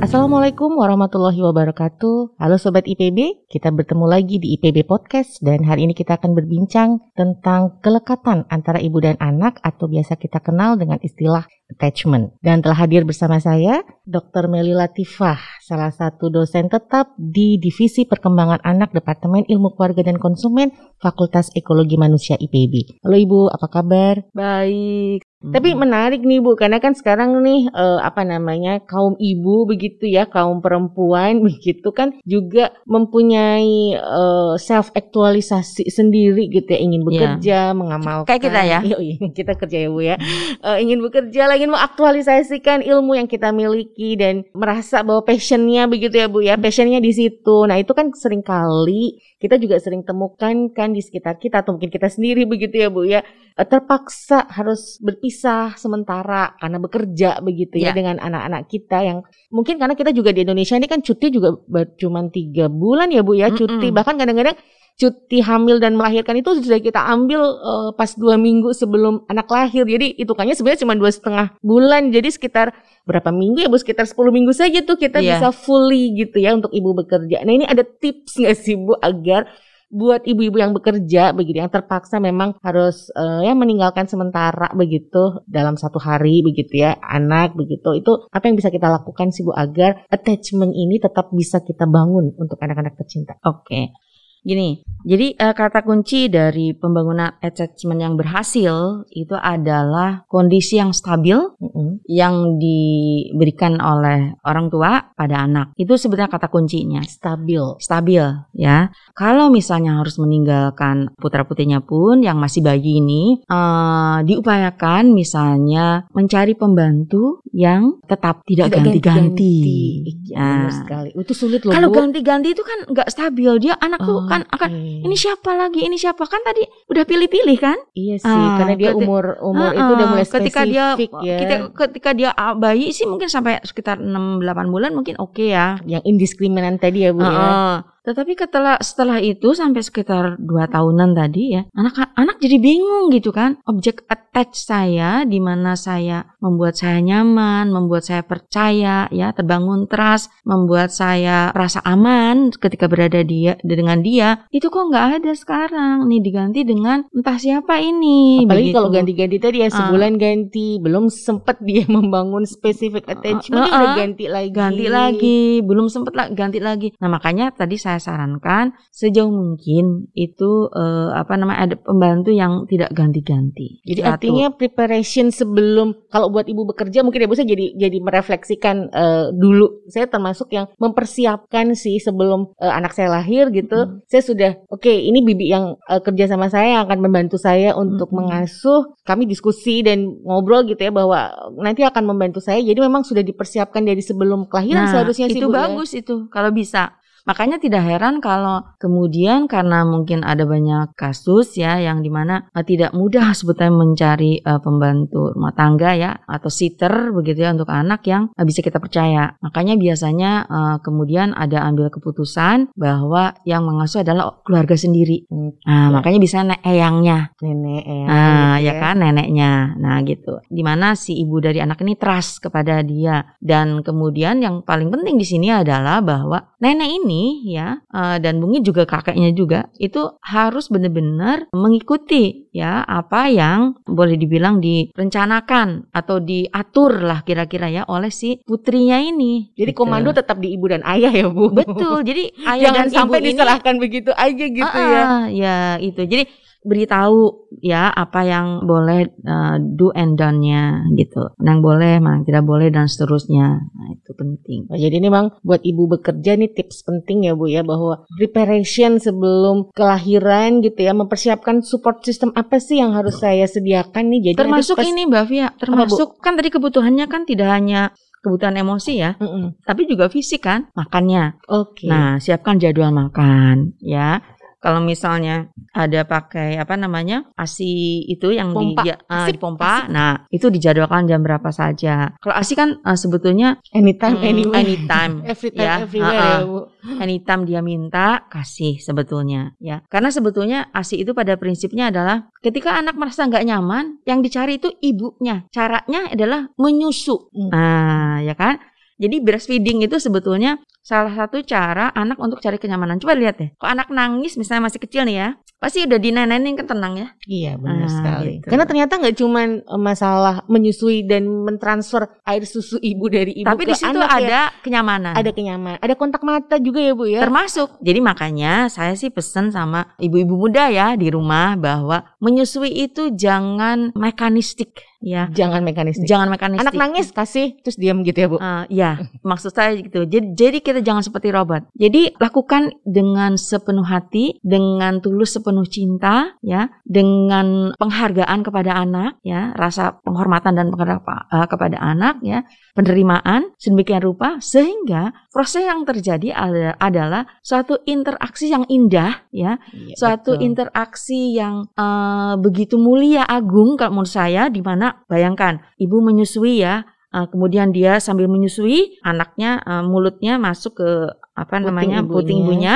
Assalamualaikum warahmatullahi wabarakatuh. Halo Sobat IPB, kita bertemu lagi di IPB Podcast dan hari ini kita akan berbincang tentang kelekatan antara ibu dan anak atau biasa kita kenal dengan istilah attachment. Dan telah hadir bersama saya Dr. Meli Latifah, salah satu dosen tetap di Divisi Perkembangan Anak Departemen Ilmu Keluarga dan Konsumen Fakultas Ekologi Manusia IPB. Halo Ibu, apa kabar? Baik. Tapi menarik nih Bu, karena kan sekarang nih eh, apa namanya kaum ibu begitu ya, kaum perempuan begitu kan juga mempunyai eh, self aktualisasi sendiri gitu ya, ingin bekerja, mengamalkan. Kayak kita ya. Iya, iya, kita kerja ya Bu ya. Eh, ingin bekerja, lah, ingin mengaktualisasikan ilmu yang kita miliki dan merasa bahwa passionnya begitu ya Bu ya, passionnya di situ. Nah itu kan sering kali kita juga sering temukan kan di sekitar kita atau mungkin kita sendiri begitu ya Bu ya eh, terpaksa harus berpisah sementara karena bekerja begitu ya, Ya. dengan anak-anak kita yang mungkin karena kita juga di Indonesia ini kan cuti juga cuman tiga bulan ya Bu ya cuti Mm-mm. bahkan kadang-kadang cuti hamil dan melahirkan itu sudah kita ambil eh, pas dua minggu sebelum anak lahir jadi hitungannya sebenarnya cuma dua setengah bulan jadi sekitar berapa minggu ya Bu sekitar 10 minggu saja tuh kita Iya. bisa fully gitu ya untuk ibu bekerja nah ini ada tips nggak sih Bu agar buat ibu-ibu yang bekerja begitu yang terpaksa memang harus eh, ya meninggalkan sementara begitu dalam satu hari begitu ya anak begitu itu apa yang bisa kita lakukan sih Bu agar attachment ini tetap bisa kita bangun untuk anak-anak tercinta Oke. Gini, jadi eh, kata kunci dari pembangunan attachment yang berhasil itu adalah kondisi yang stabil Mm-mm. yang diberikan oleh orang tua pada anak. Itu sebenarnya kata kuncinya. stabil Stabil ya. Kalau misalnya harus meninggalkan putra-putrinya pun yang masih bayi ini eh, diupayakan misalnya mencari pembantu yang tetap tidak ganti-ganti. Benar Nah, sekali itu sulit loh Kalau ganti-ganti itu kan nggak stabil. Dia anak tuh kan akan ini siapa lagi, ini siapa kan tadi udah pilih-pilih kan? Iya sih, Ah, karena dia keti- umur umur itu udah mulai ketika dia spesifik ya. kita ketika dia ah, bayi sih mungkin sampai sekitar 6 8 bulan mungkin oke ya. yang indiskriminan tadi ya Bu ya. Tetapi setelah setelah itu sampai sekitar 2 tahunan tadi ya, anak anak jadi bingung gitu kan. Objek attach saya di mana saya membuat saya nyaman, membuat saya percaya ya, terbangun trust, membuat saya rasa aman ketika berada dia dengan dia. Itu kok nggak ada sekarang. Nih diganti dengan entah siapa ini. Apalagi begitu. kalau ganti-ganti tadi ya Ah. sebulan ganti, belum sempet dia membangun spesifik attachment dia ah, udah ah. ganti lagi. ganti lagi, belum sempet lah ganti lagi. Nah makanya tadi saya sarankan sejauh mungkin itu eh, apa namanya ada pembantu yang tidak ganti-ganti. Jadi Satu. artinya preparation sebelum kalau buat ibu bekerja mungkin ya Bu saya jadi jadi merefleksikan eh, dulu. Saya termasuk yang mempersiapkan sih sebelum eh, anak saya lahir gitu. Hmm. Saya sudah oke ini bibi yang eh, kerja sama saya yang akan membantu saya untuk Mm-mm. mengasuh. Kami diskusi dan ngobrol gitu ya bahwa nanti akan membantu saya. Jadi memang sudah dipersiapkan dari sebelum kelahiran Nah, seharusnya sih itu Bu, ya. bagus itu kalau bisa. Makanya tidak heran kalau kemudian karena mungkin ada banyak kasus ya yang di mana eh, tidak mudah sebetulnya mencari eh, pembantu rumah tangga ya atau sitter begitu ya untuk anak yang eh, bisa kita percaya. Makanya biasanya kemudian ada ambil keputusan bahwa yang mengasuh adalah keluarga sendiri. Hmm, Nah, Ya. makanya bisa ne- eyangnya. nenek ya. Nah, gitu ya kan neneknya. Nah, gitu. Di mana si ibu dari anak ini trust kepada dia dan kemudian yang paling penting di sini adalah bahwa nenek ini ya eh, dan Bungi juga kakeknya juga itu harus benar-benar mengikuti ya apa yang boleh dibilang direncanakan atau diatur lah kira-kira ya oleh si putrinya ini. Jadi Gitu. komando tetap di ibu dan ayah ya Bu. betul. Jadi ayah Jangan dan sampai ibu ini diserahkan begitu aja gitu Ah, ya. ah, ya itu. Jadi beritahu ya apa yang boleh uh, do and done-nya gitu. Yang boleh, mana yang tidak boleh dan seterusnya. Nah, itu penting. Oh, jadi ini memang buat ibu bekerja nih tips penting ya Bu ya bahwa preparation sebelum kelahiran gitu ya mempersiapkan support system apa sih yang harus saya sediakan nih jadi Termasuk pas- ini Mbak Fia, termasuk kan tadi kebutuhannya kan tidak hanya kebutuhan emosi ya, Mm-mm. tapi juga fisik kan, makannya. Oke. Nah, siapkan jadwal makan ya. Kalau misalnya ada pakai apa namanya ASI itu yang Pompa. di uh, Asik, dipompa, asik. nah itu dijadwalkan jam berapa saja. Kalau ASI kan uh, sebetulnya Anytime, mm, anywhere. anytime, Every time, ya, everywhere ya, Bu. anytime dia minta kasih sebetulnya ya. Karena sebetulnya ASI itu pada prinsipnya adalah ketika anak merasa nggak nyaman, yang dicari itu ibunya. Caranya adalah menyusu. Hmm. Nah, ya kan? Jadi breastfeeding itu sebetulnya salah satu cara anak untuk cari kenyamanan. Coba lihat deh. Kalau anak nangis misalnya masih kecil nih ya, pasti udah dinenenin kan tenang ya. Iya benar Ah, sekali. gitu. Karena ternyata nggak cuman eh, masalah menyusui dan mentransfer air susu ibu dari ibu Tapi ke di situ anak ya. ada kenyamanan. ada kenyamanan, ada kontak mata juga ya bu ya. Termasuk. Jadi makanya saya sih pesen sama ibu-ibu muda ya di rumah bahwa menyusui itu jangan mekanistik ya. Jangan mekanistik. Jangan mekanistik. Anak nangis kasih terus diam gitu ya bu. Eh, ya, maksud saya gitu. Jadi, jadi kita jangan seperti robot. Jadi lakukan dengan sepenuh hati, dengan tulus sepenuh cinta, ya, dengan penghargaan kepada anak, ya, rasa penghormatan dan penghargaan eh, kepada anak, ya, penerimaan sedemikian rupa sehingga proses yang terjadi ada- adalah suatu interaksi yang indah, ya, Iya, suatu betul. interaksi yang eh, begitu mulia agung kalau menurut saya di mana bayangkan ibu menyusui ya eh, kemudian dia sambil menyusui anaknya eh, mulutnya masuk ke apa Puting namanya ibunya. puting ibunya.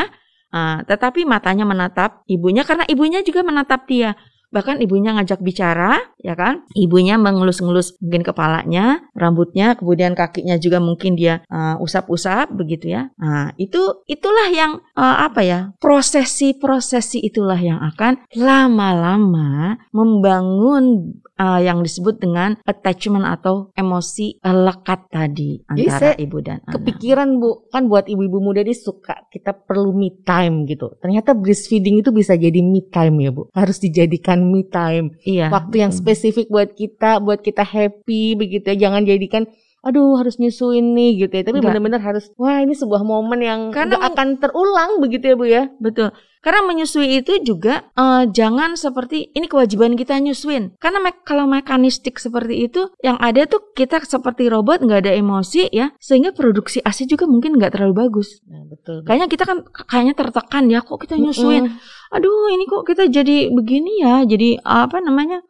Eh, tetapi matanya menatap ibunya karena ibunya juga menatap dia. Bahkan ibunya ngajak bicara ya kan? Ibunya mengelus-ngelus mungkin kepalanya rambutnya kemudian kakinya juga mungkin dia eh, usap-usap begitu ya. Nah itu itulah yang eh, apa ya prosesi-prosesi itulah yang akan lama-lama membangun eh, yang disebut dengan attachment atau emosi eh, lekat tadi Jadi antara saya ibu dan anak Kepikiran bu, kan buat ibu-ibu muda dia suka kita perlu me time gitu. Ternyata breastfeeding itu bisa jadi me time ya bu. Harus dijadikan me time. iya Waktu yang spesifik buat kita, buat kita happy begitu ya. Jangan jadikan aduh harus nyusuin nih gitu ya. Tapi benar-benar harus wah ini sebuah momen yang Karena akan terulang begitu ya bu ya. Betul. Karena menyusui itu juga eh, jangan seperti ini kewajiban kita nyusuin. Karena me- kalau mekanistik seperti itu yang ada tuh kita seperti robot nggak ada emosi ya, sehingga produksi ASI juga mungkin nggak terlalu bagus. Nah, betul. Kayaknya kita kan kayaknya tertekan ya kok kita nyusuin. Mm-mm. Aduh ini kok kita jadi begini ya, jadi apa namanya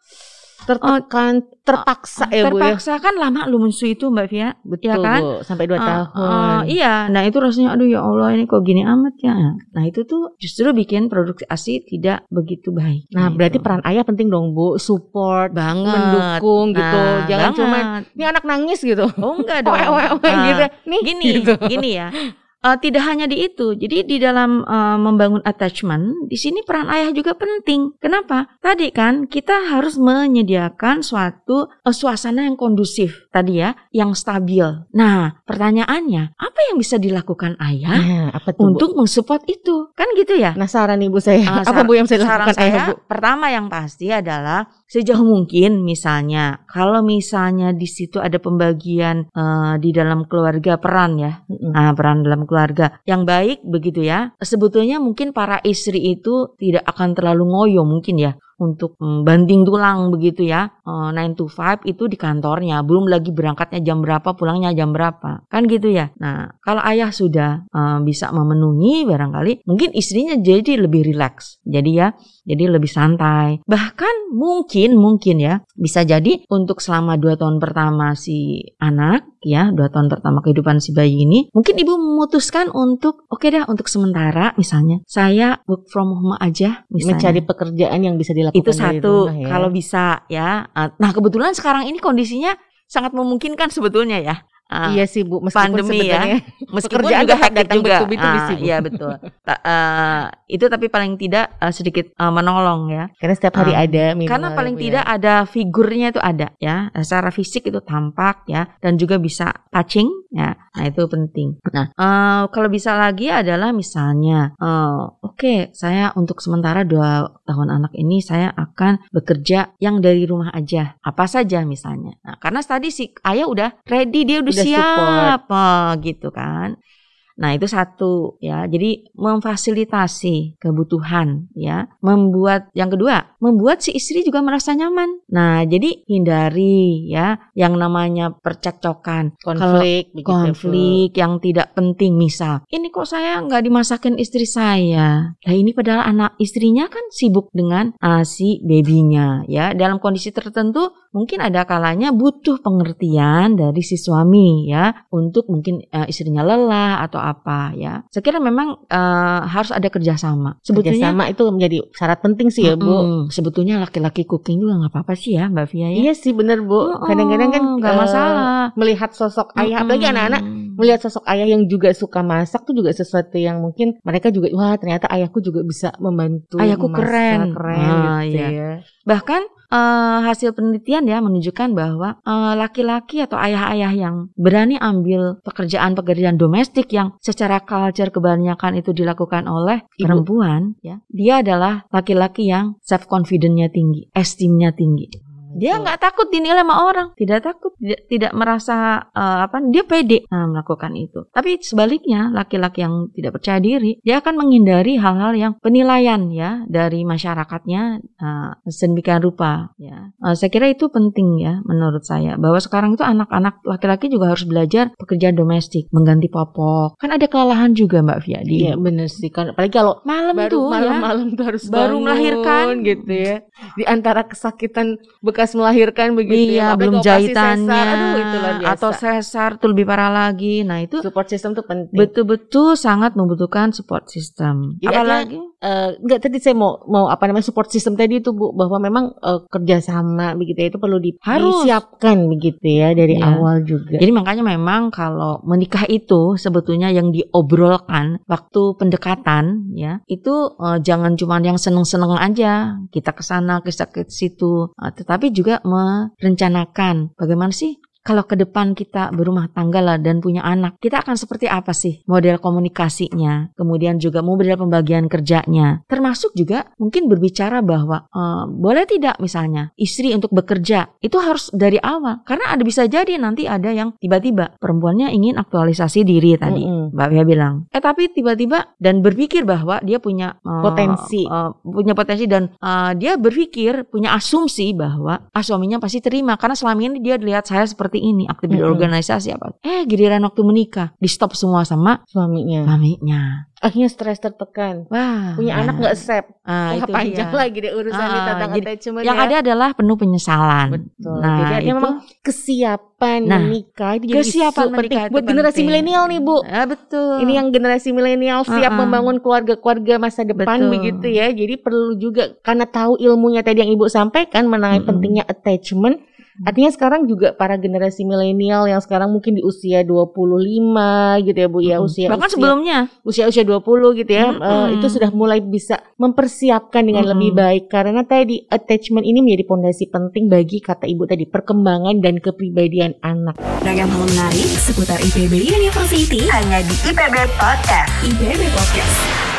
tertekan, terpaksa ya bu ya. terpaksa kan lama lu menyusui itu Mbak Via. Betul ya kan? bu, sampai dua Eh, tahun. eh, iya, nah itu rasanya aduh ya Allah ini kok gini amat ya. Nah itu tuh justru bikin produksi ASI tidak begitu baik. Nah, Gitu. berarti peran ayah penting dong, Bu. Support, banget mendukung gitu. Nah, Jangan banget. cuma ini anak nangis gitu. oh enggak dong Oe, oe, oe, Nah, gitu. Nih, gini gitu. gini ya Eh, tidak hanya di itu jadi di dalam eh, membangun attachment di sini peran ayah juga penting kenapa tadi kan kita harus menyediakan suatu eh, suasana yang kondusif tadi ya yang stabil nah pertanyaannya apa yang bisa dilakukan ayah Nah, apa tuh, untuk mensupport itu kan gitu ya Bu? Penasaran nih Bu saya. Ah, apa Bu yang saya saran lakukan saya ayah, Bu? pertama yang pasti adalah sejauh mungkin misalnya kalau misalnya di situ ada pembagian eh, di dalam keluarga peran ya Mm-mm. Nah, peran dalam keluarga yang baik begitu ya. Sebetulnya mungkin para istri itu tidak akan terlalu ngoyo mungkin ya untuk mm, banting tulang begitu ya. Eh, 9 to 5 itu di kantornya, belum lagi berangkatnya jam berapa, pulangnya jam berapa. Kan gitu ya. Nah, kalau ayah sudah eh, bisa memenuhi barangkali mungkin istrinya jadi lebih rileks. Jadi ya, jadi lebih santai. Bahkan mungkin mungkin ya bisa jadi untuk selama dua tahun pertama si anak ya dua tahun pertama kehidupan si bayi ini mungkin ibu memutuskan untuk oke dah untuk sementara misalnya saya work from home aja misalnya Mencari pekerjaan yang bisa dilakukan itu dari satu rumah ya. kalau bisa ya nah kebetulan sekarang ini kondisinya sangat memungkinkan sebetulnya ya Ah, Iya sih Bu, meskipun pandemi ya. meskipun juga hektik juga Ah, sih, Bu. iya betul Ta- eh, itu tapi paling tidak eh, sedikit eh, menolong ya karena setiap hari Ah, ada minimal karena paling ya. tidak ada figurnya itu ada ya. Secara fisik itu tampak ya dan juga bisa touching ya. Nah, itu penting. Nah, eh, kalau bisa lagi adalah misalnya eh, oke, saya untuk sementara dua tahun anak ini saya akan bekerja yang dari rumah aja. Apa saja misalnya. Nah, karena tadi si ayah udah ready, dia udah, Udah siap eh, gitu kan. Nah, itu satu ya. Jadi memfasilitasi kebutuhan ya. Membuat yang kedua, membuat si istri juga merasa nyaman. Nah, jadi hindari ya yang namanya percekcokan, konflik, Kalau konflik yang tidak penting misal. Ini kok saya nggak dimasakin istri saya. Nah, ini padahal anak istrinya kan sibuk dengan uh, si babynya ya. Dalam kondisi tertentu mungkin ada kalanya butuh pengertian dari si suami ya untuk mungkin uh, istrinya lelah atau apa ya. Saya kira memang uh, harus ada kerjasama. Sebetulnya kerjasama itu menjadi syarat penting sih ya Bu. Mm, sebetulnya laki-laki cooking juga nggak apa-apa sih ya Mbak Via ya. Iya sih bener Bu. Kadang-kadang kan nggak uh, masalah melihat sosok ayah, mm apalagi anak-anak melihat sosok ayah yang juga suka masak tuh juga sesuatu yang mungkin mereka juga wah ternyata ayahku juga bisa membantu. Ayahku memasak, keren, keren ah, gitu iya. ya. Bahkan uh, hasil penelitian ya menunjukkan bahwa laki-laki uh, atau ayah-ayah yang berani ambil pekerjaan-pekerjaan domestik yang secara culture kebanyakan itu dilakukan oleh Ibu. perempuan ya dia adalah laki-laki yang self confidence-nya tinggi, estimnya tinggi. Dia nggak takut dinilai sama orang, tidak takut, tidak, tidak merasa uh, apa, dia pede nah, melakukan itu. Tapi sebaliknya, laki-laki yang tidak percaya diri, dia akan menghindari hal-hal yang penilaian ya dari masyarakatnya uh, sedemikian rupa. Ya, uh, saya kira itu penting ya menurut saya bahwa sekarang itu anak-anak laki-laki juga harus belajar pekerjaan domestik, mengganti popok. Kan ada kelelahan juga Mbak Via di. Iya benar sih kan, apalagi kalau malam baru tuh malam-malam ya, tuh harus baru bangun, melahirkan gitu ya. Di antara kesakitan bekas melahirkan begitu iya, ya, belum jahitannya sesar, aduh itu luar biasa. atau sesar itu lebih parah lagi. Nah, itu support system tuh penting. betul-betul sangat membutuhkan support system. Jadi Apalagi uh, enggak tadi saya mau mau apa namanya support system tadi itu Bu bahwa memang uh, kerjasama begitu ya itu perlu di, Harus. disiapkan begitu ya dari Iya. awal juga. Jadi makanya memang kalau menikah itu sebetulnya yang diobrolkan waktu pendekatan ya itu eh, jangan cuma yang seneng-seneng aja kita ke sana kita ke situ Eh, tetapi juga merencanakan. Bagaimana sih kalau ke depan kita berumah tangga lah dan punya anak, kita akan seperti apa sih model komunikasinya, kemudian juga model pembagian kerjanya, termasuk juga mungkin berbicara bahwa eh, boleh tidak misalnya istri untuk bekerja itu harus dari awal, karena ada bisa jadi nanti ada yang tiba-tiba perempuannya ingin aktualisasi diri tadi, Mm-mm. Mbak Via bilang, eh tapi tiba-tiba dan berpikir bahwa dia punya eh, Potensi. eh, punya potensi dan eh, dia berpikir punya asumsi bahwa ah suaminya pasti terima. Karena selama ini dia lihat saya seperti ini aktif di Mm-mm. organisasi apa eh giliran waktu menikah di stop semua sama Suaminya suaminya akhirnya stres tertekan. wah Punya anak nggak sep. ah, itu panjang dia. lagi deh urusannya Ah, tentang jadi attachment yang ya. ada adalah penuh penyesalan Betul. nah Jadi itu memang kesiapan Nah, menikah itu jadi kesiapan isu menikah penting itu buat generasi milenial nih Bu. ah, betul Ini yang generasi milenial siap Uh-uh. membangun keluarga-keluarga masa depan Betul. begitu ya. Jadi perlu juga karena tahu ilmunya tadi yang Ibu sampaikan mengenai Mm-mm. pentingnya attachment. Artinya sekarang juga para generasi milenial yang sekarang mungkin di usia 25 gitu ya Bu ya, Mm-mm. usia bahkan usia, sebelumnya usia-usia 20 gitu ya. Mm-mm. eh, itu sudah mulai bisa mempersiapkan dengan Mm-mm. lebih baik karena tadi attachment ini menjadi pondasi penting bagi kata Ibu tadi perkembangan dan kepribadian anak. Ragam hal menarik seputar IPB University hanya di IPB Podcast. IPB Podcast.